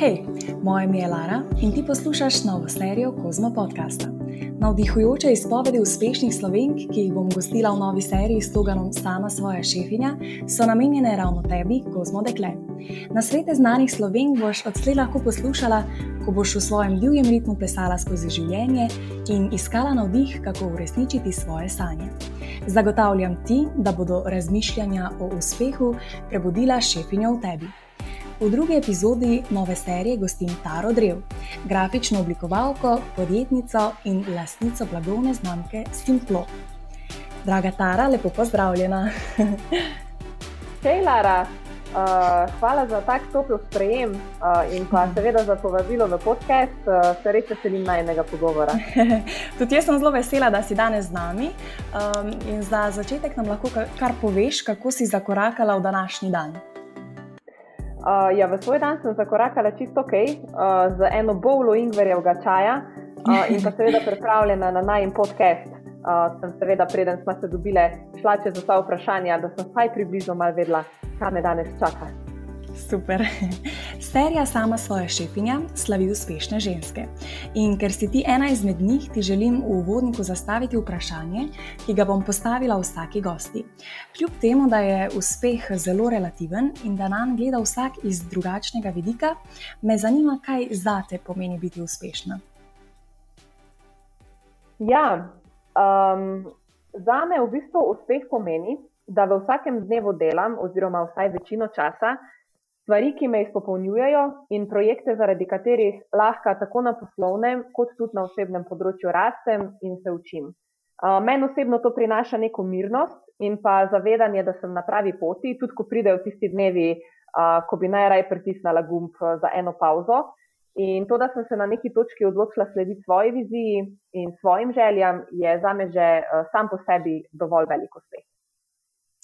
Hej, moje ime je Lara in ti poslušaš novo serijo Kozmo podcasta. Navdihujoče izpovedi uspešnih slovenk, ki jih bom gostila v novi seriji s sloganom Sama svoja šefinja, so namenjene ravno tebi, Kozmo dekle. Na svete znanih slovenk boš odslej lahko poslušala, ko boš v svojem divjem ritmu plesala skozi življenje in iskala navdih, kako uresničiti svoje sanje. Zagotavljam ti, da bodo razmišljanja o uspehu prebudila šefinjo v tebi. V drugi epizodi nove serije gostim Taro Drev, grafično oblikovalko, podjetnico in lastnico blagovne znamke Simplo. Draga Tara, lepo pozdravljena. Hej, Lara, uh, hvala za tak topel sprejem uh, in pa seveda za povabilo v podcast. Uh, se res veselim najnega pogovora. Tudi jaz sem zelo vesela, da si danes z nami. Um, in za začetek nam lahko kar poveš, kako si zakorakala v današnji dan. Uh, ja, v svoj dan sem zakorakala čisto ok, uh, z eno bowlo ingverjevega čaja uh, in pa seveda pripravljena na najmen podcast. Uh, sem seveda, preden smo se dobile, šla čez vsa vprašanja, da sem vsaj približno malo vedela, kaj me danes čaka. Super. Serija Sama svoja šefinja slavi uspešne ženske. In ker si ti ena izmed njih, ti želim v uvodniku zastaviti vprašanje, ki ga bom postavila vsaki gosti. Kljub temu, da je uspeh zelo relativen in da nam gleda vsak iz drugačnega vidika, me zanima, kaj za te pomeni biti uspešna. Ja, um, za me v bistvu uspeh pomeni, da v vsakem dnevu delam, oziroma vsaj večino časa, stvari, ki me izpopolnjujejo in projekte, zaradi katerih lahko tako na poslovnem, kot tudi na osebnem področju rastem in se učim. Meni osebno to prinaša neko mirnost in pa zavedanje, da sem na pravi poti, tudi ko pridejo tisti dnevi, ko bi najraje pritisnila gumb za eno pauzo. In to, da sem se na neki točki odločila slediti svoji viziji in svojim željam, je za me že sam po sebi dovolj velik uspeh.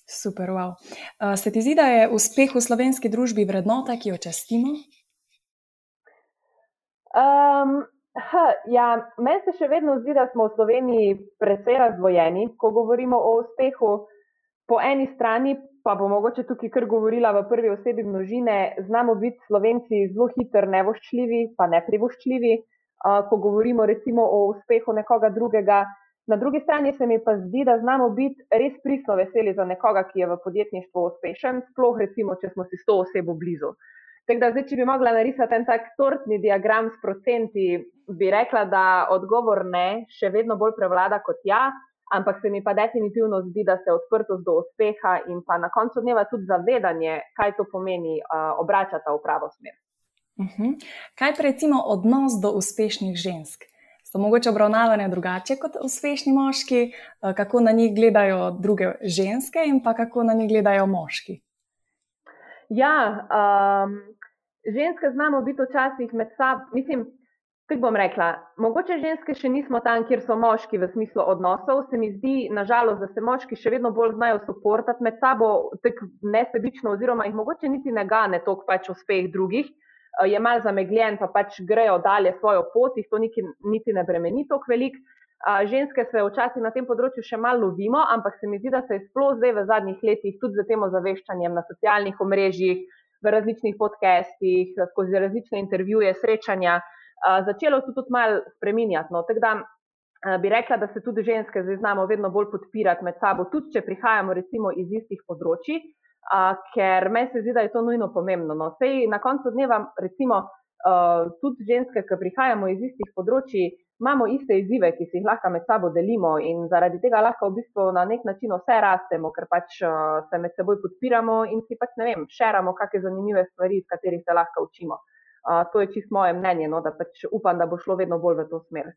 Super, wow. Uh, se ti zdi, da je uspeh v slovenski družbi vrednota, ki jo častimo? Um, ja, meni se še vedno zdi, da smo v Sloveniji precej razdvojeni, ko govorimo o uspehu. Po eni strani pa bo mogoče tukaj, kar govorila v prvi osebi množine, znamo biti slovenci zelo hitri, nevoščljivi, pa ne privoščljivi. Uh, ko govorimo recimo o uspehu nekoga drugega, Na drugi strani se mi pa zdi, da znamo biti res pristno veseli za nekoga, ki je v podjetništvu uspešen, sploh recimo, če smo si s to osebo blizu. Da, zdaj, če bi mogla narisati en tak tortni diagram s procenti, bi rekla, da odgovor ne, še vedno bolj prevlada kot ja, ampak se mi pa definitivno zdi, da se odprtost do uspeha in pa na koncu dneva tudi zavedanje, kaj to pomeni, uh, obračata v pravo smer. Uh mhm. -huh. Kaj pa recimo odnos do uspešnih žensk? So mogoče obravnavane drugače kot uspešni moški, eh, kako na njih gledajo druge ženske in pa kako na njih gledajo moški. Ja, um, ženske znamo biti včasih med sabo. Mislim, kaj bom rekla? Mogoče ženske še nismo tam, kjer so moški v smislu odnosov. Se mi zdi, nažalost, da se moški še vedno bolj znajo soportati med sabo, tako nesebično, oziroma jih mogoče niti ne gane toliko pač uspeh drugih. Eh, je mal zamegljen, pa pač grejo dalje svojo pot, jih to niti, niti ne bremeni tako velik. Ženske se včasih na tem področju še malo lovimo, ampak se mi zdi, da se je sploh zdaj v zadnjih letih tudi z tem ozaveščanjem na socialnih omrežjih, v različnih podcestih, skozi različne intervjuje, srečanja, začelo to tudi malo spreminjati. No. Tako da bi rekla, da se tudi ženske zdaj znamo vedno bolj podpirati med sabo, tudi če prihajamo recimo iz istih področji a, ker meni se zdi, da je to nujno pomembno. No. Sej na koncu dneva, recimo, uh, tudi ženske, ki prihajamo iz istih področji, imamo iste izzive, ki si jih lahko med sabo delimo in zaradi tega lahko v bistvu na nek način vse rastemo, ker pač uh, se med seboj podpiramo in si pač ne vem, šeramo kakšne zanimive stvari, iz katerih se lahko učimo. Uh, to je čisto moje mnenje, no, da pač upam, da bo šlo vedno bolj v to smer.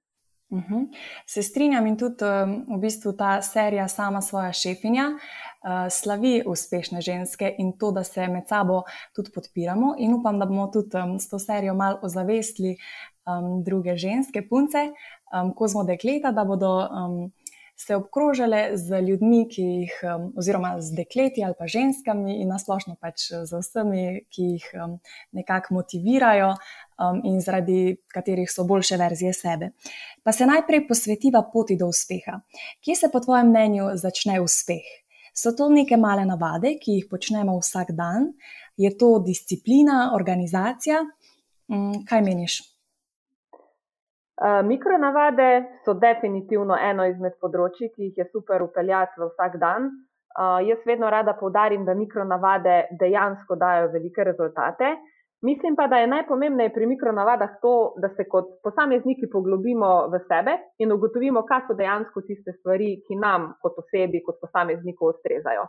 Uh mhm. -huh. Se strinjam in tudi um, v bistvu ta serija sama svoja šefinja uh, slavi uspešne ženske in to, da se med sabo tudi podpiramo in upam, da bomo tudi um, s to serijo malo ozavestili um, druge ženske punce, um, ko smo dekleta, da bodo um, se obkrožile z ljudmi, ki jih, oziroma z dekleti ali pa ženskami in nasplošno pač z vsemi, ki jih nekako motivirajo in zaradi katerih so boljše verzije sebe. Pa se najprej posvetiva poti do uspeha. Kje se po tvojem mnenju začne uspeh? So to neke male navade, ki jih počnemo vsak dan? Je to disciplina, organizacija? Mm, kaj meniš? Uh, mikronavade so definitivno eno izmed področji, ki jih je super upeljati v vsak dan. Uh, jaz vedno rada povdarim, da mikronavade dejansko dajo velike rezultate. Mislim pa, da je najpomembnejše pri mikronavadah to, da se kot posamezniki poglobimo v sebe in ugotovimo, kaj so dejansko tiste stvari, ki nam kot osebi, kot posamezniku ustrezajo.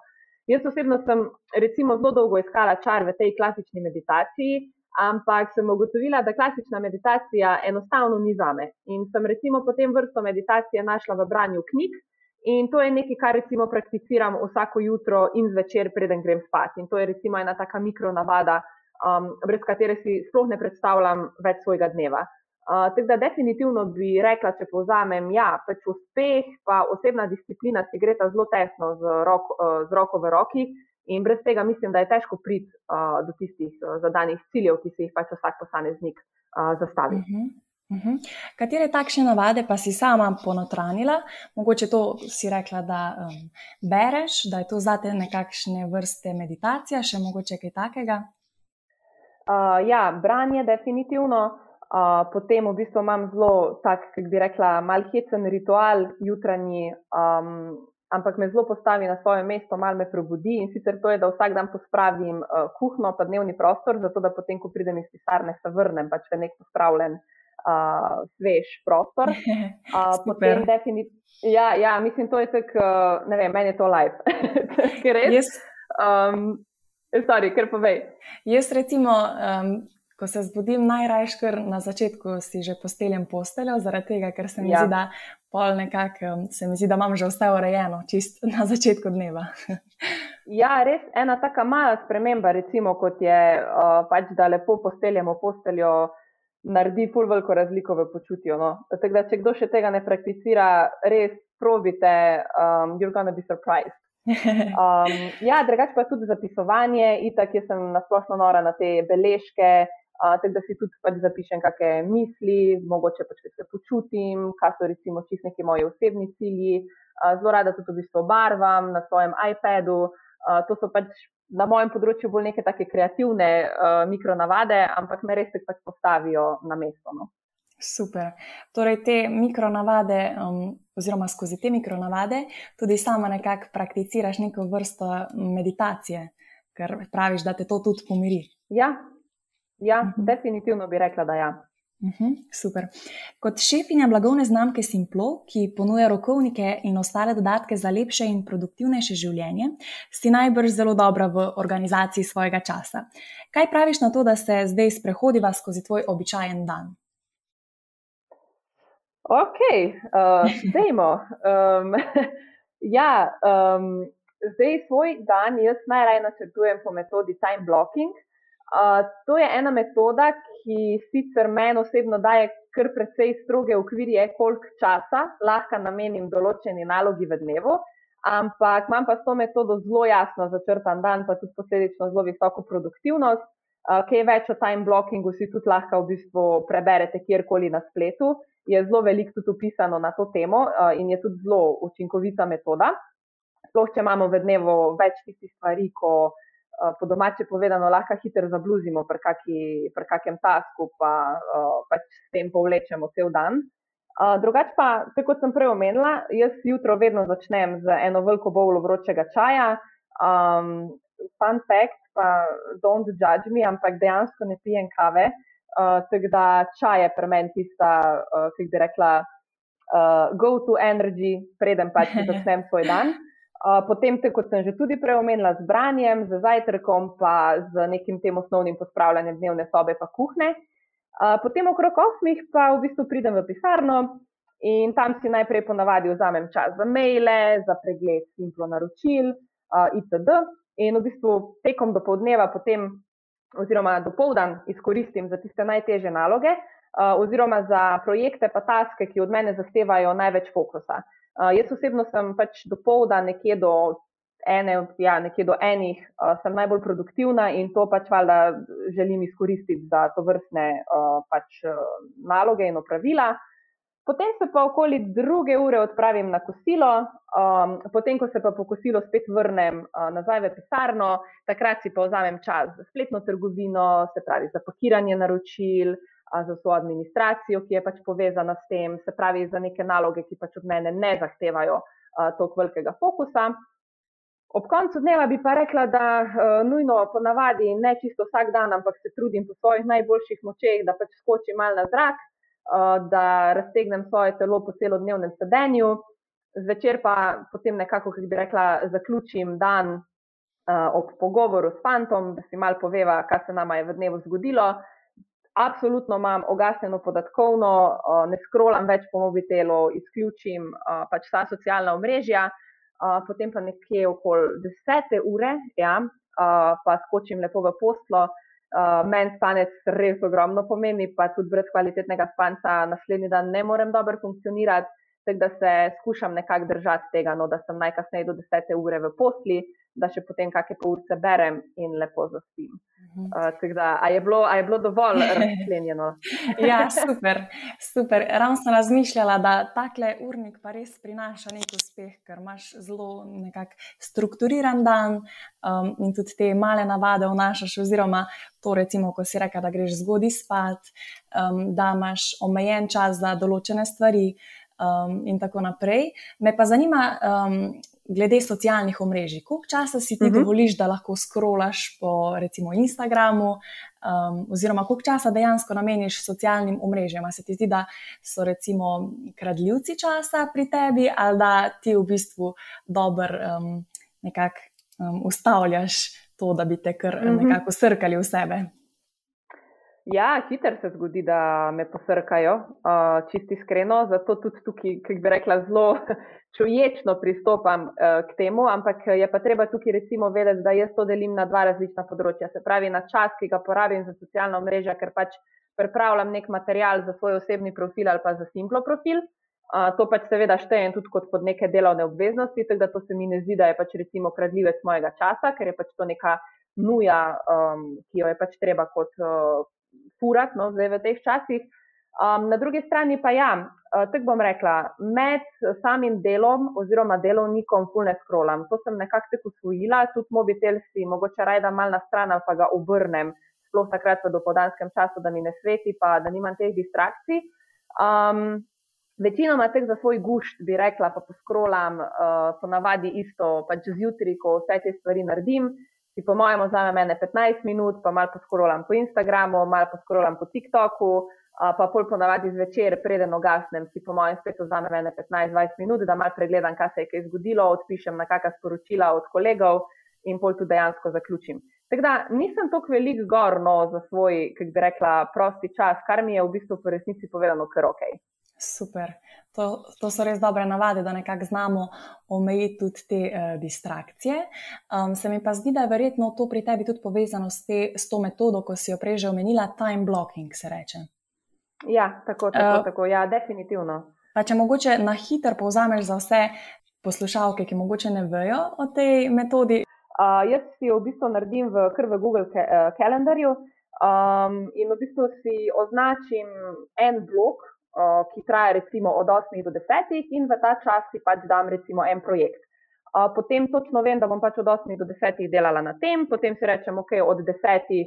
Jaz osebno sem recimo zelo dolgo iskala čar v tej klasični meditaciji, ampak sem ugotovila, da klasična meditacija enostavno ni zame. In sem recimo potem vrsto meditacije našla v branju knjig in to je nekaj, kar recimo prakticiram vsako jutro in zvečer, preden grem spat. In to je recimo ena taka mikronavada, um, brez katere si sploh ne predstavljam več svojega dneva. Uh, tako da definitivno bi rekla, če povzamem, ja, pač uspeh, pa osebna disciplina si gre ta zelo tesno z, rok, uh, z roko v roki in brez tega mislim, da je težko priti uh, do tistih uh, zadanih ciljev, ki si jih pač vsak posameznik uh, zastavi. Uh -huh. Uh -huh. Katere takšne navade pa si sama ponotranila? Mogoče to si rekla, da um, bereš, da je to zate nekakšne vrste meditacija, še mogoče kaj takega? Uh, ja, branje definitivno. Uh, potem v bistvu imam zelo tak, kako bi rekla, malhecen ritual jutranji, um, ampak me zelo postavi na svoje mesto, malo me probudi in sicer to je, da vsak dan pospravim uh, kuhno, pa dnevni prostor, zato da potem, ko pridem iz pisarne, se vrnem pač v nek pospravljen, uh, svež prostor. Uh, potem definitivno. Ja, ja, mislim, to je tako, uh, ne vem, meni je to live. res. Yes. Um, sorry, ker povej. Jaz recimo. Um, ko se zbudim, najraje, ker na začetku si že posteljem posteljo, zaradi tega, ker se mi ja. zdi, da pol nekako se mi zdi, da imam že vse urejeno, čist na začetku dneva. ja, res ena taka mala sprememba, recimo, kot je uh, pač, da lepo posteljemo posteljo. Naredi pol veliko razliko v počutju. No? Tako da, če kdo še tega ne prakticira, res probite, um, you're gonna be surprised. Um, ja, drugače pa tudi zapisovanje, itak, jaz sem nasplošno nora na te beležke, tako da si tudi pač zapišem, kakšne misli, mogoče pač se počutim, kaj so recimo čist neki moji osebni cilji. Zelo rada tudi v bistvu barvam na svojem iPadu. To so pač na mojem področju bolj neke take kreativne uh, mikronavade, ampak me res pač postavijo na mesto. No. Super. Torej, te mikronavade, um, oziroma skozi te mikronavade, tudi sama nekako prakticiraš neko vrsto meditacije, ker praviš, da te to tudi pomiri. Ja, Ja, mhm. definitivno bi rekla, da ja. Uh mhm, -huh, super. Kot šefinja blagovne znamke Simplo, ki ponuja rokovnike in ostale dodatke za lepše in produktivnejše življenje, si najbrž zelo dobra v organizaciji svojega časa. Kaj praviš na to, da se zdaj sprehodiva skozi tvoj običajen dan? Ok, uh, zdajmo. Um, ja, um, zdaj svoj dan jaz najraje načrtujem po metodi time blocking to je ena metoda, ki sicer meni osebno daje kar precej stroge okvirje, koliko časa lahko namenim določeni nalogi v dnevu, ampak imam pa s to metodo zelo jasno začrtan dan, pa tudi posledično zelo visoko produktivnost. Uh, kaj več o time blockingu si tudi lahko v bistvu preberete kjerkoli na spletu. Je zelo veliko tudi opisano na to temo uh, in je tudi zelo učinkovita metoda. Sploh, če imamo v dnevu več tistih stvari, ko uh, po domače povedano, lahko hitro zabluzimo pri, kaki, pri kakem tasku, pa uh, pač s tem povlečemo cel dan. Uh, drugače pa, tako kot sem prej omenila, jaz jutro vedno začnem z eno veliko bovlo vročega čaja. Um, fun fact, pa don't judge me, ampak dejansko ne pijem kave. Uh, tako da čaj je pri meni tista, uh, ki bi rekla, uh, go to energy, preden pač začnem svoj dan. Potem, te, kot sem že tudi prej omenila, z branjem, z zajtrkom, pa z nekim tem osnovnim pospravljanjem dnevne sobe, pa kuhne. Potem, okrog osmih, pa v bistvu pridem v pisarno in tam si najprej ponavadi vzamem čas za maile, za pregled simplo naročil, itd. In v bistvu tekom do povdneva, potem, oziroma do povdan, izkoristim za tiste najtežje naloge, oziroma za projekte, pa taske, ki od mene zahtevajo največ fokusa. Uh, jaz osebno sem pač do polda, nekje do ene, ja, nekje do enih, uh, sem najbolj produktivna in to pač valjda želim izkoristiti za to vrstne uh, pač, uh, naloge in opravila. Potem se pa okoli druge ure odpravim na kosilo, um, potem, ko se pa po kosilu spet vrnem uh, nazaj v pisarno, takrat si pa vzamem čas za spletno trgovino, se pravi za pakiranje naročil, uh, za svojo administracijo, ki je pač povezana s tem, se pravi za neke naloge, ki pač od mene ne zahtevajo toliko velikega fokusa. Ob koncu dneva bi pa rekla, da uh, nujno ponavadi ne čisto vsak dan, ampak se trudim po svojih najboljših močeh, da pač skočim mal na zrak, uh, da raztegnem svoje telo po celodnevnem sedenju, zvečer pa potem nekako, kako bi rekla, zaključim dan uh, ob pogovoru s fantom, da si mal poveva, kaj se nama je v dnevu zgodilo. Absolutno imam ogasnjeno podatkovno, ne skrolam več po mobitelu, izključim pač ta socialna omrežja potem pa nekje okoli desete ure, ja, pa skočim lepo v poslo. Meni spanec res ogromno pomeni, pa tudi brez kvalitetnega spanca naslednji dan ne morem dobro funkcionirati, tako da se skušam nekako držati tega, no, da sem najkasneje do desete ure v posli, da še potem kakšne pol ure berem in lepo zaspim. Uh, da, a, je bilo, a je bilo dovolj razklenjeno? ja, super. super. Ravno sem razmišljala, da takle urnik pa res prinaša nek uspeh, ker imaš zelo strukturiran dan um, in tudi te male navade vnašaš. Oziroma, to recimo, ko si rekel, da greš zgodaj spat, um, da imaš omejen čas za določene stvari. Um, in tako naprej. Me pa zanima, um, glede socialnih omrežij. Koliko časa si ti uh mhm. -huh. dovoliš, da lahko skrolaš po recimo Instagramu, um, oziroma koliko časa dejansko nameniš socialnim omrežjem? Se ti zdi, da so recimo kradljivci časa pri tebi, ali da ti v bistvu dobro um, nekako um, ustavljaš to, da bi te kar uh mhm. -huh. nekako srkali v sebe? Ja, hitro se zgodi, da me posrkajo, uh, čisti iskreno, zato tudi tukaj, ki bi rekla, zelo čuječno pristopam uh, k temu, ampak je pa treba tukaj recimo vedeti, da jaz to delim na dva različna področja. Se pravi, na čas, ki ga porabim za socialno mrežo, ker pač pripravljam nek material za svoj osebni profil ali pa za simplo profil. Uh, to pač seveda štejem tudi kot pod neke delovne obveznosti, tako da to se mi ne zdi, da je pač recimo kradljivec mojega časa, ker je pač to neka nuja, um, ki jo je pač treba kot. Uh, furati, no, zdaj v teh časih. Um, na drugi strani pa ja, uh, tako bom rekla, med samim delom oziroma delovnikom fulne scrollam. To sem nekako tako usvojila, tudi mobitel si mogoče rajda mal na stran pa ga obrnem, sploh takrat v dopodanskem času, da mi ne sveti, pa da nimam teh distrakcij. Um, večinoma teh za svoj gušt bi rekla, pa poskrolam, uh, ponavadi isto, pač zjutraj, ko vse te stvari naredim si po mojem vzame mene 15 minut, pa malo poskrolam po Instagramu, malo poskrolam po TikToku, pa pol ponavadi zvečer, preden ogasnem, si po mojem spet vzame mene 15-20 minut, da malo pregledam, kaj se je kaj zgodilo, odpišem na kakšna sporočila od kolegov in pol tu dejansko zaključim. Tako da nisem tako velik gorno za svoj, kako bi rekla, prosti čas, kar mi je v bistvu po resnici povedano kar ok. Super. To, to so res dobre navade, da nekako znamo omejiti tudi te uh, distrakcije. Um, se mi pa zdi, da je verjetno to pri tebi tudi povezano s, te, s to metodo, ko si jo prej že omenila, time blocking, se reče. Ja, tako, tako, uh, tako. Ja, definitivno. Pa če mogoče na hitro povzameš za vse poslušalke, ki mogoče ne vejo o tej metodi. Uh, jaz si jo v bistvu naredim v, v Google kalendarju um, in v bistvu si označim en blok ki traja recimo od 8 do 10 in v ta čas si pač dam recimo en projekt. Potem točno vem, da bom pač od 8 do 10 delala na tem, potem si rečem, ok, od 10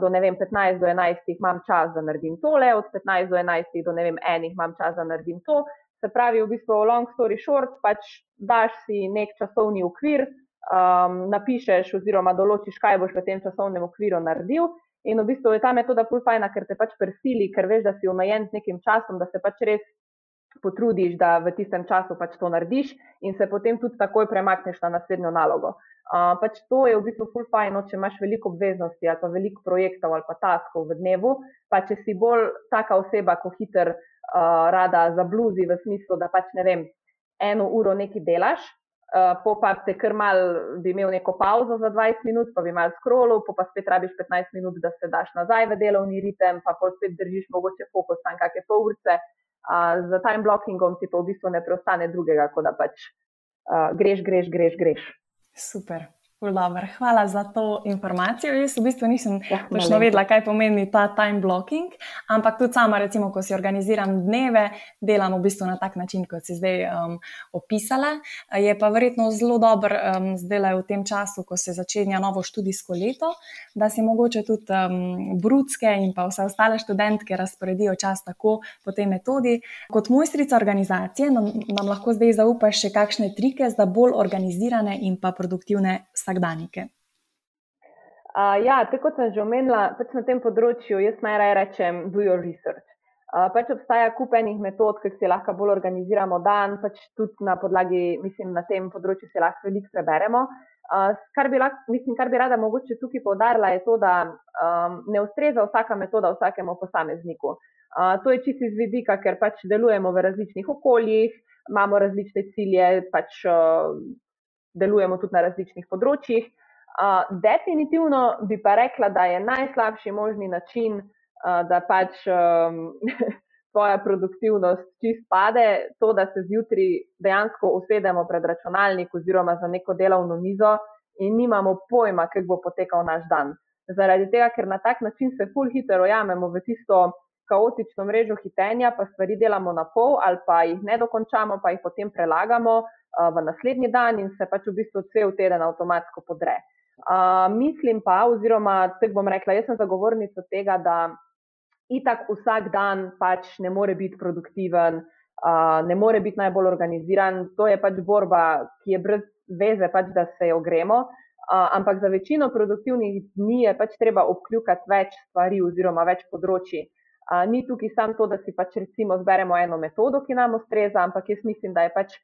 do ne vem, 15 do 11 imam čas, da naredim tole, od 15 do 11 do ne vem, enih imam čas, da naredim to. Se pravi, v bistvu long story short, pač daš si nek časovni okvir, um, napišeš oziroma določiš, kaj boš v tem časovnem okviru naredil In v bistvu je ta metoda pull fajna, ker te pač prisili, ker veš, da si omejen z nekim časom, da se pač res potrudiš, da v tistem času pač to narediš in se potem tudi takoj premakneš na naslednjo nalogo. Uh, pač to je v bistvu full fajno, če imaš veliko obveznosti ali pa veliko projektov ali pa taskov v dnevu, pa če si bolj taka oseba, ko hiter uh, rada zabluzi v smislu, da pač ne vem, eno uro nekaj delaš, po pa te kar mal bi imel neko pauzo za 20 minut, pa bi mal scrollil, po pa spet rabiš 15 minut, da se daš nazaj v delovni ritem, pa pol spet držiš mogoče fokus tam kakšne pol urce. Uh, za time blockingom ti pa v bistvu ne preostane drugega, kot da pač uh, greš, greš, greš, greš. Super. Hvala za to informacijo. Jaz v bistvu nisem ja, točno vedela, kaj pomeni ta time blocking, ampak tudi sama, recimo, ko si organiziram dneve, delam v bistvu na tak način, kot si zdaj um, opisala. Je pa verjetno zelo dobro um, zdaj v tem času, ko se začenja novo študijsko leto, da si mogoče tudi um, brudske in pa vse ostale študentke razporedijo čas tako po tej metodi. Kot mojstrica organizacije nam, nam lahko zdaj zaupaš še kakšne trike za bolj organizirane in pa produktivne vsakdanike? Uh, ja, tako kot sem že omenila, pač na tem področju jaz najraje rečem: do your research. Uh, pač obstaja kup enih metod, ki si lahko bolj organiziramo dan, pač tudi na podlagi, mislim, na tem področju si lahko veliko preberemo. Uh, kar, bi lahko, mislim, kar bi rada mogoče tukaj povdarila, je to, da um, ne ustreza vsaka metoda vsakemu posamezniku. Uh, to je čisto iz vidika, ker pač delujemo v različnih okoljih, imamo različne cilje, pač uh, delujemo tudi na različnih področjih. Uh, definitivno bi pa rekla, da je najslabši možni način, uh, da pač um, tvoja produktivnost čist pade, to, da se zjutraj dejansko usedemo pred računalnik oziroma za neko delovno mizo in nimamo pojma, kako bo potekal naš dan. Zaradi tega, ker na tak način se full hitro ojamemo v tisto kaotično mrežo hitenja, pa stvari delamo na pol ali pa jih ne dokončamo, pa jih potem prelagamo. Eh, v naslednji dan in se pač v bistvu cel teden avtomatsko podre. Uh, mislim pa, oziroma tako bom rekla, jaz sem zagovornica tega, da itak vsak dan pač ne more biti produktiven, uh, ne more biti najbolj organiziran. To je pač borba, ki je brez veze, pač, da se jo gremo. Uh, ampak za večino produktivnih dni je pač treba obkljukati več stvari oziroma več področji. Uh, ni tukaj samo to, da si pač recimo zberemo eno metodo, ki nam ustreza, ampak jaz mislim, da je pač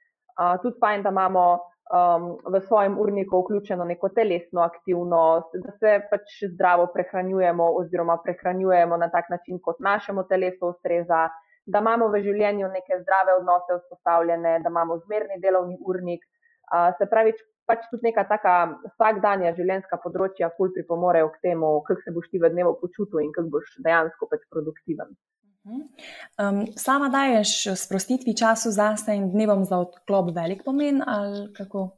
tudi fajn, da imamo um, v svojem urniku vključeno neko telesno aktivnost, da se pač zdravo prehranjujemo oziroma prehranjujemo na tak način, kot našemu telesu ustreza, da imamo v življenju neke zdrave odnose vzpostavljene, da imamo zmerni delovni urnik. Uh, se pravi, pač tudi neka taka vsakdanja življenjska področja, kul pripomorejo k temu, kako se boš ti v dnevu počutil in kako boš dejansko pač produktiven. Um, sama daješ sprostitvi času zase in dnevom za odklop velik pomen ali kako?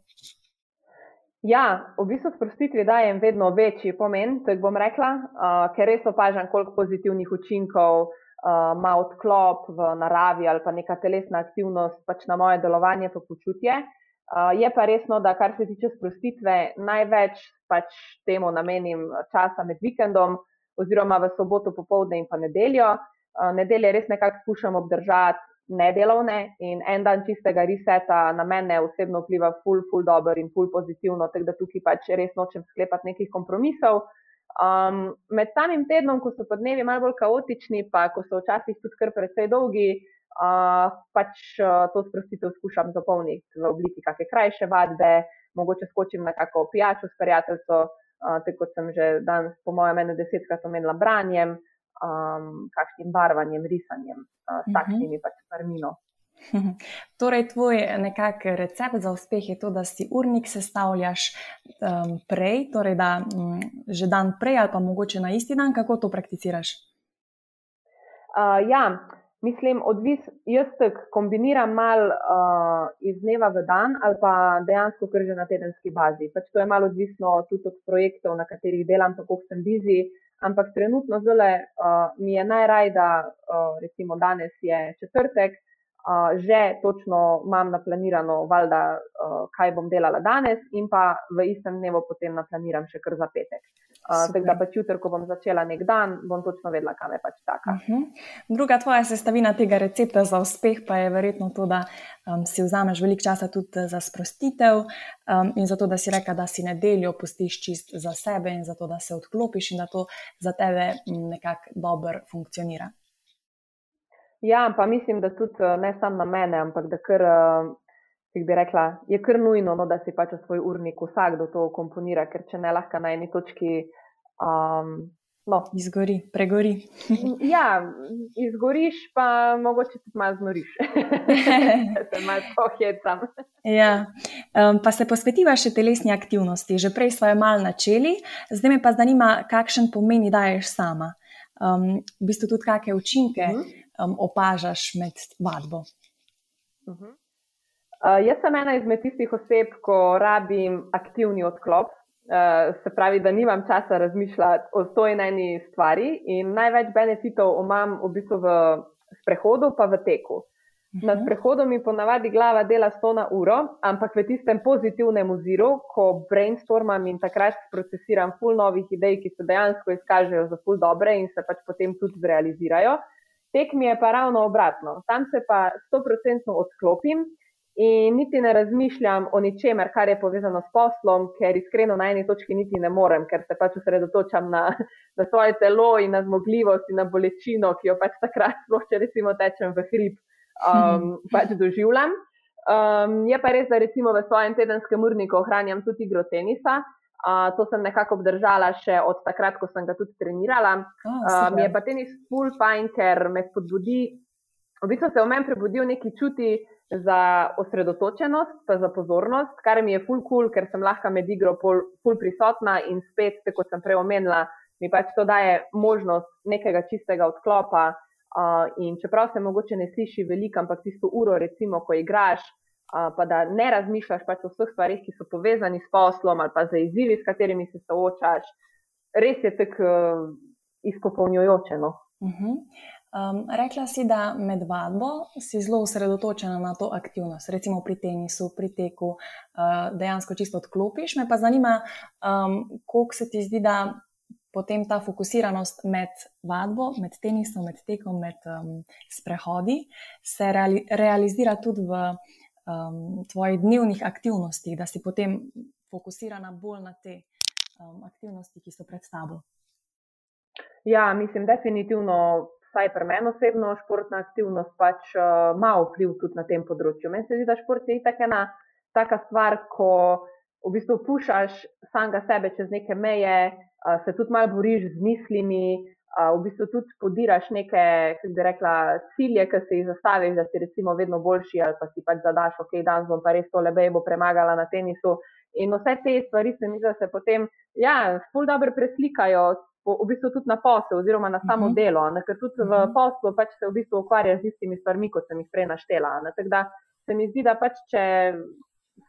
Ja, v bistvu sprostitvi dajem vedno večji pomen, tako bom rekla, uh, ker res opažam, koliko pozitivnih učinkov uh, ima odklop v naravi ali pa neka telesna aktivnost pač na moje delovanje pa počutje. Uh, je pa resno, da kar se tiče sprostitve, največ pač temu namenim časa med vikendom oziroma v soboto popovdne in pa nedeljo. Eh, nedelje res nekako skušam obdržati nedelovne in en dan čistega reseta na mene osebno vpliva ful, ful dobro in ful pozitivno, tako da tukaj pač res nočem sklepati nekih kompromisov. Um, med samim tednom, ko so podnevi malo bolj kaotični, pa ko so včasih tudi kar precej dolgi, uh, pač uh, to sprostitev skušam zapolniti v obliki kakšne krajše vadbe, mogoče skočim na kakšno pijačo s prijateljco, uh, tako kot sem že danes, po mojem, ene desetkrat omenila branjem um, kakšnim barvanjem, risanjem, uh, s mhm. takšnimi pač stvarmi. Torej, tvoj nekakšen recept za uspeh je to, da si urnik sestavljaš um, prej, torej da um, že dan prej ali pa mogoče na isti dan, kako to prakticiraš? Uh, ja, mislim, odvis, jaz tako kombiniram mal uh, iz dneva v dan ali pa dejansko kar že na tedenski bazi. Pač to je malo odvisno tudi od projektov, na katerih delam, kako sem bizi ampak trenutno zelo uh, mi je najraj, da uh, recimo danes je četrtek, uh, že točno imam naplanirano, valjda, uh, kaj bom delala danes, in pa v istem dnevu potem naplaniram še kar za petek. Uh, tako da pač jutro, ko bom začela nek dan, bom točno vedela, kam je pač taka. Uh mhm. -huh. Druga tvoja sestavina tega recepta za uspeh pa je verjetno to, da um, si vzameš veliko časa tudi za sprostitev um, in zato, da si reka, da si nedeljo pustiš čist za sebe in zato, da se odklopiš in da to za tebe nekako dobro funkcionira. Ja, pa mislim, da tudi eh, ne samo na mene, ampak da kar, eh, bi rekla, je kar nujno, no, da si pač v svoj urnik vsak do to komponira, ker če ne lahko na eni točki. Um, no. Izgori, pregori. ja, izgoriš, pa mogoče tudi malo znoriš. se malo pohecam. ja. um, pa se posvetiva še telesni aktivnosti. Že prej smo jo malo načeli, zdaj me pa zanima, kakšen pomeni daješ sama. Um, v bistvu tudi kakšne učinke. Uh mhm. -huh um, opažaš med vadbo? Uh -huh. uh, jaz sem ena izmed tistih oseb, ko rabim aktivni odklop. Uh, se pravi, da nimam časa razmišljati o to in eni stvari, in največ benefitov imam v bistvu v sprehodu, pa v teku. Na Mhm. sprehodu mi ponavadi glava dela 100 na uro, ampak v tistem pozitivnem oziru, ko brainstormam in takrat procesiram ful novih idej, ki se dejansko izkažejo za ful dobre in se pač potem tudi zrealizirajo. Tek mi je pa ravno obratno. Tam se pa 100% odklopim in niti ne razmišljam o ničemer, kar je povezano s poslom, ker iskreno na eni točki niti ne morem, ker se pač osredotočam na, na svoje telo in na zmogljivost in na bolečino, ki jo pač takrat, sploh če recimo tečem v hrib, um, pač doživljam. Um, je pa res, da recimo v svojem tedenskem urniku ohranjam tudi igro tenisa. Uh, to sem nekako obdržala še od takrat, ko sem ga tudi trenirala. Oh, Uh, mi je super. pa tenis full fajn, ker me spodbudi, v bistvu se v meni prebudil neki čuti za osredotočenost, pa za pozornost, kar mi je full cool, ker sem lahko med igro pol, full prisotna in spet, tako kot sem prej omenila, mi pač to daje možnost nekega čistega odklopa. Uh, in čeprav se mogoče ne sliši veliko, ampak tisto uro, recimo, ko igraš, pa da ne razmišljaš pač o vseh stvarih, ki so povezani s poslom ali pa z izzivi, s katerimi se soočaš, res je tako uh, izpopolnjujoče. No? Mhm. Um, rekla si, da med vadbo si zelo osredotočena na to aktivnost, recimo pri tenisu, pri teku, uh, dejansko čisto odklopiš. Me pa zanima, um, koliko se ti zdi, da potem ta fokusiranost med vadbo, med tenisom, med tekom, med um, sprehodi se reali realizira tudi v um, tvojih dnevnih aktivnostih, da si potem fokusirana bolj na te um, aktivnosti, ki so pred tabo. Ja, mislim, definitivno, vsaj pri meni osebno, športna aktivnost pač uh, ima vpliv tudi na tem področju. Meni se zdi, da šport je itak ena taka stvar, ko v bistvu pušaš samega sebe čez neke meje, uh, se tudi malo boriš z mislimi, uh, v bistvu tudi podiraš neke, kako bi rekla, cilje, ki si jih zastaviš, da si recimo vedno boljši ali pa si pač zadaš, ok, danes bom pa res to lebejbo premagala na tenisu. In vse te stvari se mi zdi, da se potem, ja, ful dobro preslikajo v bistvu tudi na posel oziroma na samo uh Mhm. -huh. delo, ne, ker tudi uh Mhm. -huh. v poslu pač se v bistvu ukvarjaš z istimi stvarmi, kot sem jih prej naštela. ne. Tako da se mi zdi, da pač če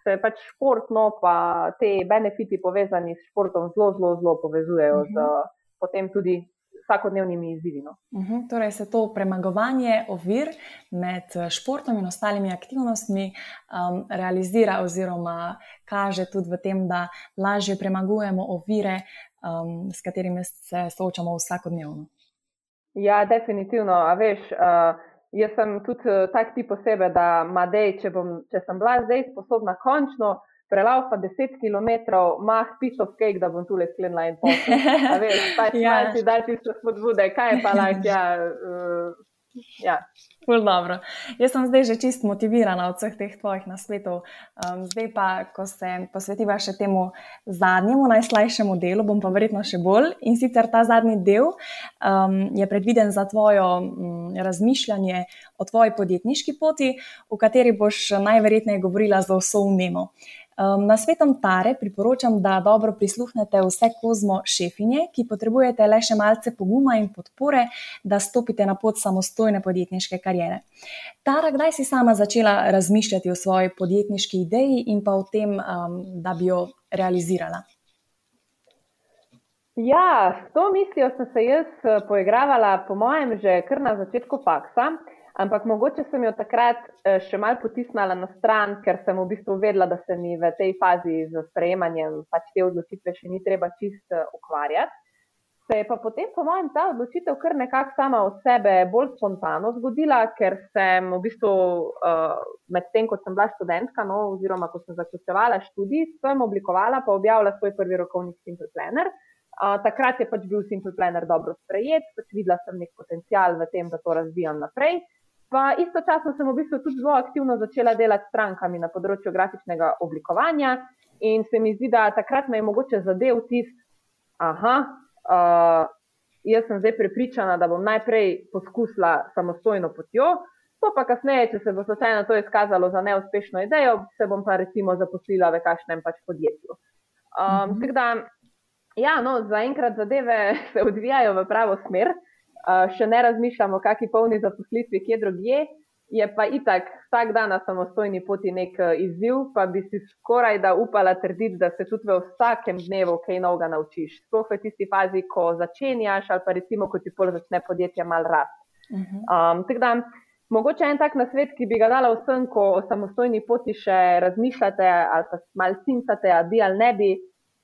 se pač športno pa te benefiti povezani s športom zelo, zelo, zelo povezujejo uh Mhm. -huh. z potem tudi vsakodnevnimi izzivi. No. Uhum, torej se to premagovanje ovir med eh, športom in ostalimi aktivnostmi um, realizira oziroma kaže tudi v tem, da lažje premagujemo ovire, um, s katerimi se soočamo vsakodnevno. Ja, definitivno. A veš, uh, jaz sem tudi uh, tak tip osebe, da ima dej, če, bom, če sem bila zdaj sposobna končno prelaufa 10 km, mah piece of cake, da bom tule sklenila in posel. A veš, pač Ja. ja. si daj tiste spodbude, kaj je pa lahko, ja. Uh, ja. Ful dobro. Jaz sem zdaj že čist motivirana od vseh teh tvojih nasvetov. Um, zdaj pa, ko se posvetiva še temu zadnjemu, najslajšemu delu, bom pa verjetno še bolj. In sicer ta zadnji del um, je predviden za tvoje um, razmišljanje o tvoji podjetniški poti, v kateri boš najverjetneje govorila za vso vnemo. Um, na svetom Tare priporočam, da dobro prisluhnete vse kozmo šefinje, ki potrebujete le še malce poguma in podpore, da stopite na pot samostojne podjetniške kariere. Tara, kdaj si sama začela razmišljati o svoji podjetniški ideji in pa o tem, um, da bi jo realizirala? ja, s to mislijo sem se jaz eh, poigravala, po mojem, že kar na začetku faksa. Ampak mogoče sem jo takrat eh, še mal potisnila na stran, ker sem v bistvu vedela, da se mi v tej fazi z sprejemanjem pač te odločitve še ni treba čist eh, ukvarjati. Se je pa potem, po mojem, ta odločitev kar nekako sama od sebe bolj spontano zgodila, ker sem v bistvu uh, medtem, ko sem bila študentka, no, oziroma ko sem zaključevala študij, sem oblikovala pa objavila svoj prvi rokovnik Simple Planner. Uh, takrat je pač bil Simple Planner dobro sprejet, pač videla sem nek potencial v tem, da to razvijam naprej. Pa istočasno sem v bistvu tudi zelo aktivno začela delati s strankami na področju grafičnega oblikovanja in se mi zdi, da takrat me je mogoče zadev tist, aha, uh, jaz sem zdaj prepričana, da bom najprej poskusila samostojno potjo, to pa kasneje, če se bo slučajno to izkazalo za neuspešno idejo, se bom pa recimo zaposlila v kakšnem pač podjetju. Um, Mhm. tako da, ja, no, zaenkrat zadeve se odvijajo v pravo smer. Uh, še ne razmišljamo, kakšni polni zaposlitvi, kje drugje. je pa itak vsak dan na samostojni poti nek eh, izziv, pa bi si skoraj da upala trditi, da se tudi v vsakem dnevu kaj novega naučiš. Sploh v tisti fazi, ko začenjaš ali pa recimo, ko ti pol začne podjetje mal rast. Um, tako da, mogoče en tak nasvet, ki bi ga dala vsem, ko o samostojni poti še razmišljate ali pa mal cincate, ali bi ali ne bi.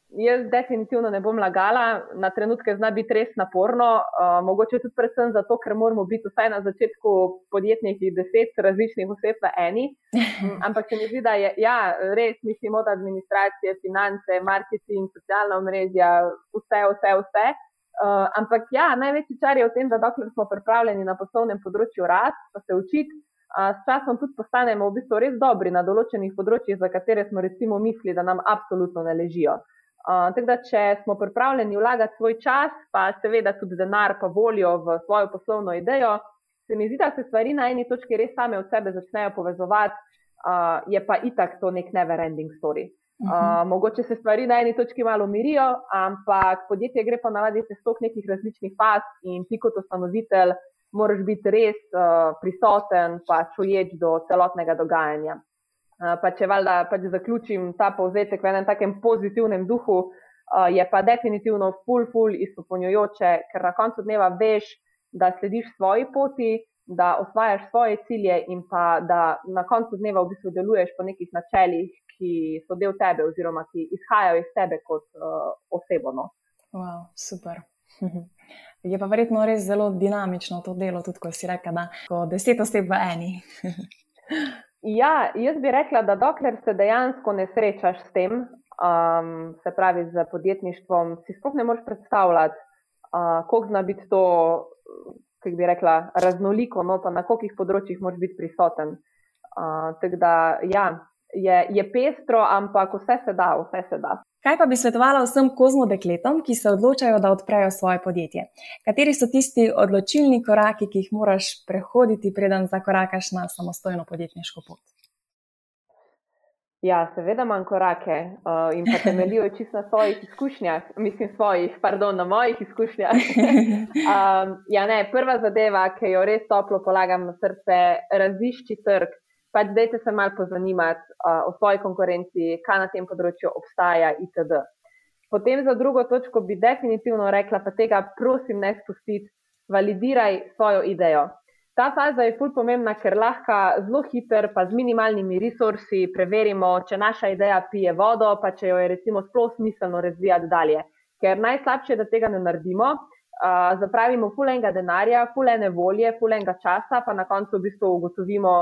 Jaz definitivno ne bom lagala, na trenutke zna biti res naporno, uh, mogoče tudi predvsem zato, ker moramo biti vsaj na začetku podjetnih deset različnih oseb v eni. Ampak se mi zdi, da je ja, res, mislim, od administracije, finance, marketing, socialna omrežja, vse, vse, vse. Uh, ampak ja, največji čar je v tem, da dokler smo pripravljeni na poslovnem področju rast, pa se učiti, uh, s časom tudi postanemo v bistvu res dobri na določenih področjih, za katere smo recimo mislili, da nam absolutno ne ležijo. Uh, tako da, če smo pripravljeni vlagati svoj čas, pa seveda tudi denar, pa voljo v svojo poslovno idejo, se mi zdi, da se stvari na eni točki res same od sebe začnejo povezovati, uh, je pa itak to nek never-ending story. Uh, uh, mogoče se stvari na eni točki malo umirijo, ampak podjetje gre pa navadi se stok nekih različnih faz in ti kot ustanovitelj moraš biti res uh, prisoten, pa čuječ do celotnega dogajanja. Eh, pa če valjda pač zaključim ta povzetek v enem takem pozitivnem duhu, uh, je pa definitivno full, full izpopolnjujoče, ker na koncu dneva veš, da slediš svoji poti, da osvajaš svoje cilje in pa da na koncu dneva v bistvu deluješ po nekih načelih, ki so del tebe oziroma ki izhajajo iz tebe kot uh, osebo. No. Wow, super. Je pa verjetno res zelo dinamično to delo, tudi ko si rekel, da je deset oseb v eni. Ja, jaz bi rekla, da dokler se dejansko ne srečaš s tem, um, se pravi z podjetništvom, si sploh ne moreš predstavljati, uh, koliko zna biti to, kako bi rekla, raznoliko, no pa na kolikih področjih moraš biti prisoten. Uh, tako da, ja, je, je pestro, ampak vse se da, vse se da. Kaj pa bi svetovala vsem kozmo dekletom, ki se odločajo, da odprejo svoje podjetje? Kateri so tisti odločilni koraki, ki jih moraš prehoditi, preden zakorakaš na samostojno podjetniško pot? Ja, seveda imam korake uh, in pa temeljijo čisto na svojih izkušnjah, mislim, svojih, pardon, na mojih izkušnjah. um, ja, ne, prva zadeva, ki jo res toplo polagam na srce, razišči trg pač dajte se malo pozanimati uh, o svoji konkurenci, kaj na tem področju obstaja, itd. Potem za drugo točko bi definitivno rekla, pa tega prosim ne spustiti, validiraj svojo idejo. Ta faza je fulj pomembna, ker lahko zelo hiter, pa z minimalnimi resursi preverimo, če naša ideja pije vodo, pa če jo je recimo sploh smiselno razvijati dalje. Ker najslabše je, da tega ne naredimo, uh, zapravimo fulenga denarja, fulene volje, fulenga časa, pa na koncu v bistvu ugotovimo,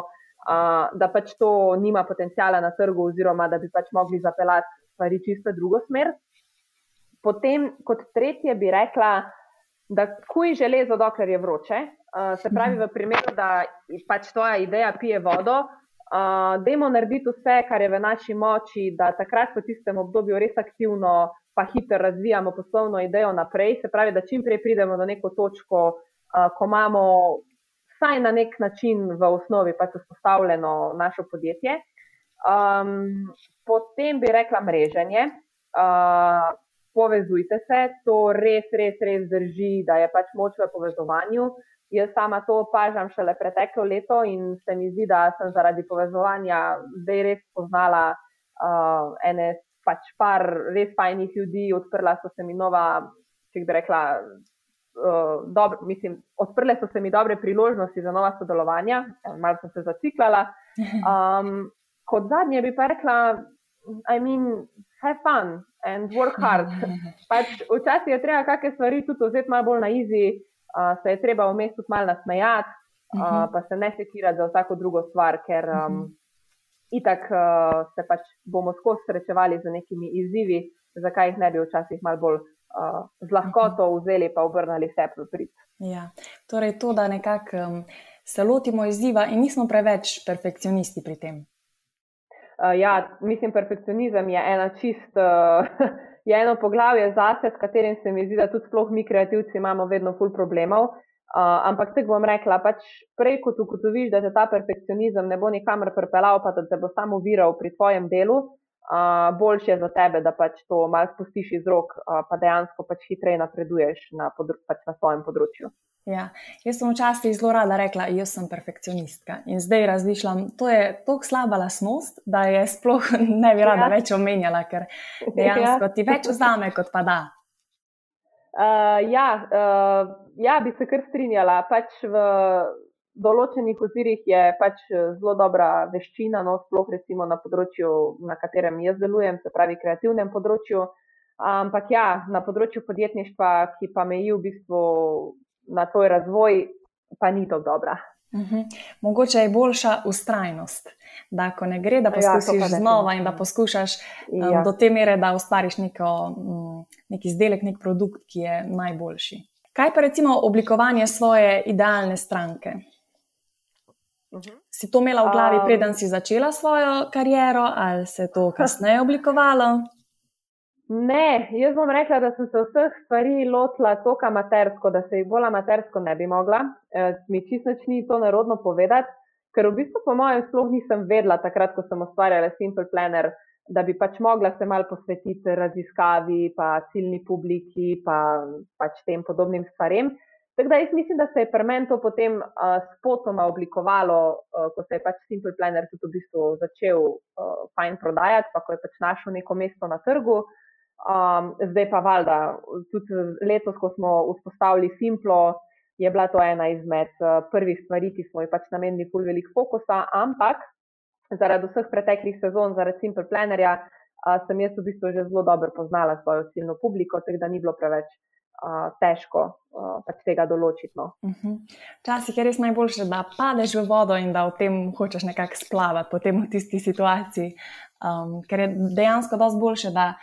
da pač to nima potencijala na trgu, oziroma da bi pač mogli zapeljati stvari čisto drugo smer. Potem, kot tretje, bi rekla, da kuj železo, dokler je vroče. Uh, se pravi, v primeru, da pač tvoja ideja pije vodo, uh, dajmo narediti vse, kar je v naši moči, da takrat po tistem obdobju res aktivno, pa hitro razvijamo poslovno idejo naprej. Se pravi, da čim prej pridemo do neko točko, uh, ko imamo vsaj na nek način v osnovi pač vzpostavljeno naše podjetje. Um, potem bi rekla mreženje. Uh, povezujte se, to res, res, res drži, da je pač moč v povezovanju. Jaz sama to opažam šele preteklo leto in se mi zdi, da sem zaradi povezovanja zdaj res poznala uh, ene pač par res fajnih ljudi, odprla so se mi nova, če bi rekla, uh, dobro, mislim, odprle so se mi dobre priložnosti za nova sodelovanja, malo sem se zaciklala. Um, kot zadnje bi pa rekla, I mean, have fun and work hard. Pač včasih je treba kakšne stvari tudi vzeti malo bolj na izi, uh, se je treba vmes tudi malo nasmejati, uh, pa se ne sekirati za vsako drugo stvar, ker um, itak uh, se pač bomo skozi srečevali z nekimi izzivi, zakaj jih ne bi včasih malo bolj z lahkoto mhm. vzeli in obrnili vse v prid. Ja, torej to, da nekako um, se lotimo izziva in nismo preveč perfekcionisti pri tem. Uh, ja, mislim, perfekcionizem je ena čist. Uh, Je eno poglavje zase, s katerim se mi zdi, da tudi mi, kreativci, imamo vedno ful problemov. Uh, ampak tako bom rekla, pač prej kot ugotoviš, da te ta perfekcionizem ne bo nikamor pripeljal, pa da te bo samo viral pri tvojem delu, uh, boljše je za tebe, da pač to malo spustiš iz rok, uh, pa dejansko pač hitreje napreduješ na, pač na svojem področju. Ja, jaz sem včasih zelo rada rekla, da sem perfekcionistka. In zdaj razmišljam, to je tako slaba lasnost, da je sploh ne bi rada ja. več omenjala, ker dejansko ja. ti več vzame, kot pa da. Uh, ja, uh, ja, bi se kar strinjala. Pač v določenih ozirih je pač zelo dobra veščina, no, sploh recimo na področju, na katerem jaz delujem, se pravi, kreativnem področju. Ampak ja, na področju podjetništva, ki pa meji v bistvu na tvoj razvoj, pa ni to dobra. Uh mhm. -huh. Mogoče je boljša ustrajnost, da ko ne gre, da ja, poskusiš ja, znova in da poskušaš um, ja. do te mere, da ustvariš neko, um, nek izdelek, nek produkt, ki je najboljši. Kaj pa recimo oblikovanje svoje idealne stranke? Uh mhm. -huh. Si to imela v glavi, preden si začela svojo kariero, ali se je to kasneje oblikovalo? Ne, jaz bom rekla, da sem se vseh stvari lotila tako amatersko, da se jih bolj amatersko ne bi mogla. E, mi čisto ni to narodno povedati, ker v bistvu po mojem sploh nisem vedela takrat, ko sem ustvarjala Simple Planner, da bi pač mogla se mal posvetiti raziskavi, pa ciljni publiki, pa pač tem podobnim stvarem. Tako da jaz mislim, da se je pri meni to potem uh, spotoma oblikovalo, uh, ko se je pač Simple Planner tudi v bistvu začel uh, fajn prodajati, pa ko je pač našel neko mesto na trgu. Um, zdaj pa valjda, tudi letos, ko smo vzpostavili Simplo, je bila to ena izmed uh, prvih stvari, ki smo jih pač namenili pol velik fokusa, ampak zaradi vseh preteklih sezon, zaradi Simple Plannerja, uh, sem jaz v bistvu že zelo dobro poznala svojo ciljno publiko, tako da ni bilo preveč težko pač tega določiti. No. Mhm. Včasih uh -huh. je res najboljše, da padeš v vodo in da v tem hočeš nekako splavati, potem v tisti situaciji. Um, ker je dejansko dosti boljše, da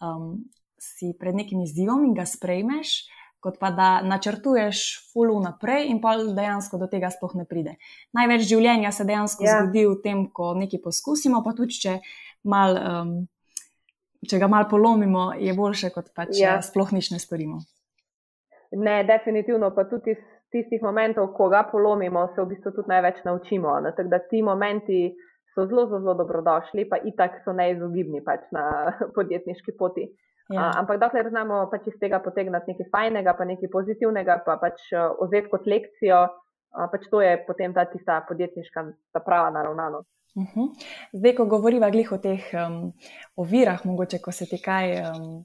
um, si pred nekim izzivom in ga sprejmeš, kot pa da načrtuješ fulu naprej in pa dejansko do tega sploh ne pride. Največ življenja se dejansko ja. zgodi v tem, ko nekaj poskusimo, pa tudi če, mal, um, če ga malo polomimo, je boljše, kot pa če ja. sploh nič ne storimo. Ne, definitivno pa tudi iz tistih momentov, ko ga polomimo, se v bistvu tudi največ naučimo. Tako da ti momenti so zelo, zelo dobrodošli, pa itak so neizogibni pač na podjetniški poti. Ja. A, ampak dokler znamo pač iz tega potegnati nekaj fajnega, pa nekaj pozitivnega, pa pač ozeti kot lekcijo, a, pač to je potem ta tista podjetniška, ta prava naravnanost. Uh mhm. -huh. Zdaj, ko govorimo o teh um, ovirah, mogoče ko se ti kaj um,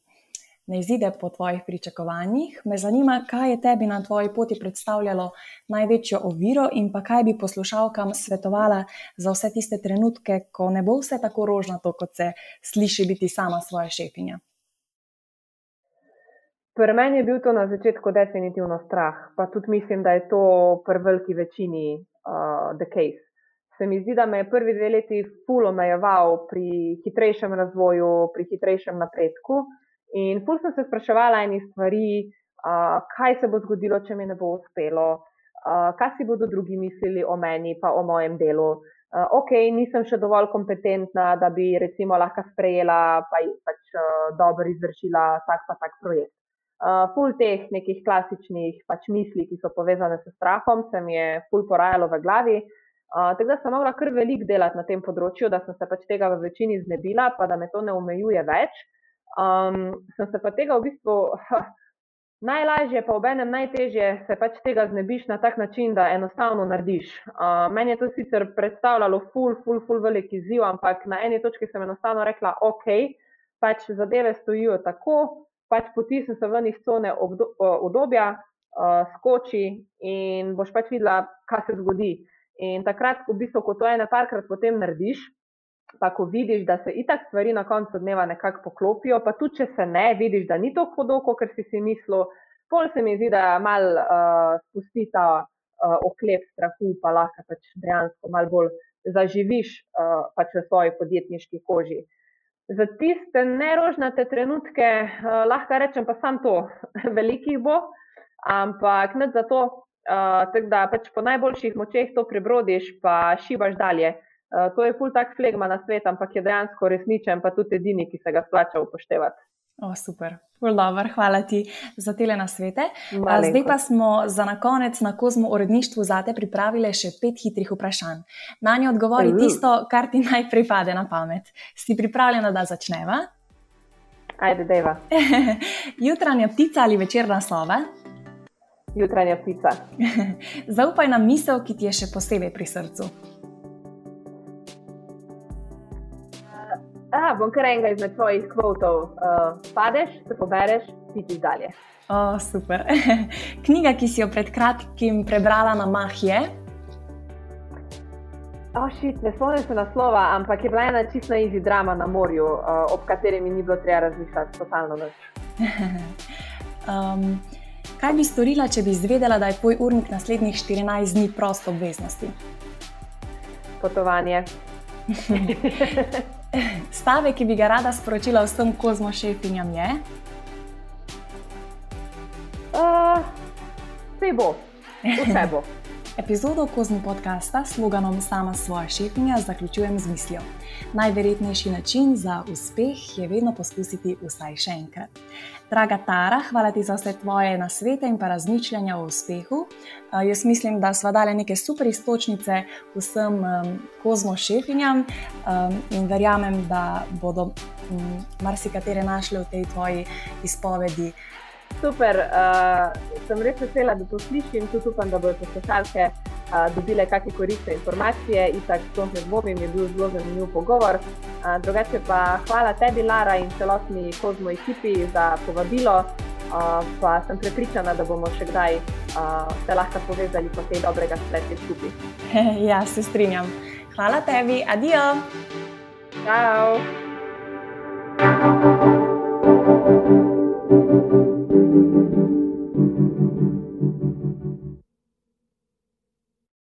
ne izide po tvojih pričakovanjih. Me zanima, kaj je tebi na tvoji poti predstavljalo največjo oviro in pa kaj bi poslušalkam svetovala za vse tiste trenutke, ko ne bo vse tako rožnato, kot se sliši biti sama svoja šefinja. Pri meni je bil to na začetku definitivno strah, pa tudi mislim, da je to pri veliki večini uh, the case. Se mi zdi, da me je prvi dve leti ful omejeval pri hitrejšem razvoju, pri hitrejšem napredku. In ful sem se spraševala enih stvari, uh, kaj se bo zgodilo, če mi ne bo uspelo, uh, kaj si bodo drugi mislili o meni, pa o mojem delu. Uh, ok, nisem še dovolj kompetentna, da bi recimo lahko sprejela pa pač uh, dobro izvršila tak pa tak projekt. Uh, ful teh nekih klasičnih pač misli, ki so povezane s strahom, se mi je ful porajalo v glavi. Uh, tako da sem mogla kar velik delati na tem področju, da sem se pač tega v večini znebila, pa da me to ne omejuje več. Um, sem se pa tega v bistvu ha, najlažje, pa ob enem najtežje, se pač tega znebiš na tak način, da enostavno narediš. Uh, meni je to sicer predstavljalo ful, ful, ful velik izziv, ampak na eni točki sem enostavno rekla, ok, pač zadeve stojijo tako, pač potisnem se ven iz cone obdobja, uh, skoči in boš pač videla, kaj se zgodi. In takrat, v bistvu, ko to ene parkrat potem narediš, pa ko vidiš, da se itak stvari na koncu dneva nekako poklopijo, pa tudi če se ne, vidiš, da ni to hudo, kot si si mislil, pol se mi zdi, da mal uh, spusti ta uh, oklep strahu, pa lahko pač dejansko mal bolj zaživiš uh, pač v svoji podjetniški koži. Za tiste nerožnate trenutke uh, lahko rečem, pa sam to, velikih bo, ampak ne zato, uh, da pač po najboljših močeh to prebrodiš, pa šibaš dalje. Eh, to je ful tak flegma na svet, ampak je dejansko resničen, pa tudi edini, ki se ga splača upoštevati. O, super. Dobar, hvala ti za tele nasvete. Zdaj pa smo za na konec na kozmo uredništvu zate pripravili še pet hitrih vprašanj. Na nje odgovori uh. tisto, kar ti najprej pade na pamet. Si pripravljena, da začneva? Ajde, deva. Jutranja ptica ali večerna slova? Jutranja ptica. Zaupaj nam misel, ki ti je še posebej pri srcu. A, bom kar enega izmed tvojih kvotov. Uh, padeš, se pobereš, ti dalje. O, super. Knjiga, ki si jo pred kratkim prebrala na Mah je. Oh, šit, ne spomnim se naslova, ampak je bila ena čisto izi drama na morju, uh, ob kateri mi ni bilo treba razmišljati, totalno noč. um, kaj bi storila, če bi izvedela, da je tvoj urnik naslednjih 14 dni prost obveznosti? Potovanje. Stave, ki bi ga rada sporočila vsem kozmošefinjam, je? Uh, vse bo, vse bo. Epizodo Kozmo podcasta s sloganom Sama svoja šefinja zaključujem z mislijo. Najverjetnejši način za uspeh je vedno poskusiti vsaj še enkrat. Draga Tara, hvala ti za vse tvoje nasvete in pa razmišljanja o uspehu. Uh, jaz mislim, da smo dali neke super istočnice vsem um, kozmo šefinjam um, in verjamem, da bodo um, marsikatere našle v tej tvoji izpovedi. Super, uh, sem res vesela, da to slišim, tudi upam, da bodo poslušalke uh, dobile kakšne koristne informacije. Itak, to ne dvomim, je bil zelo zanimiv pogovor. Uh, drugače pa hvala tebi, Lara, in celotni kozmo ekipi za povabilo. Uh, pa sem prepričana, da bomo še kdaj uh, se lahko povezali po tej dobrega spletni skupaj. ja, se strinjam. Hvala tebi, adijo! Ciao!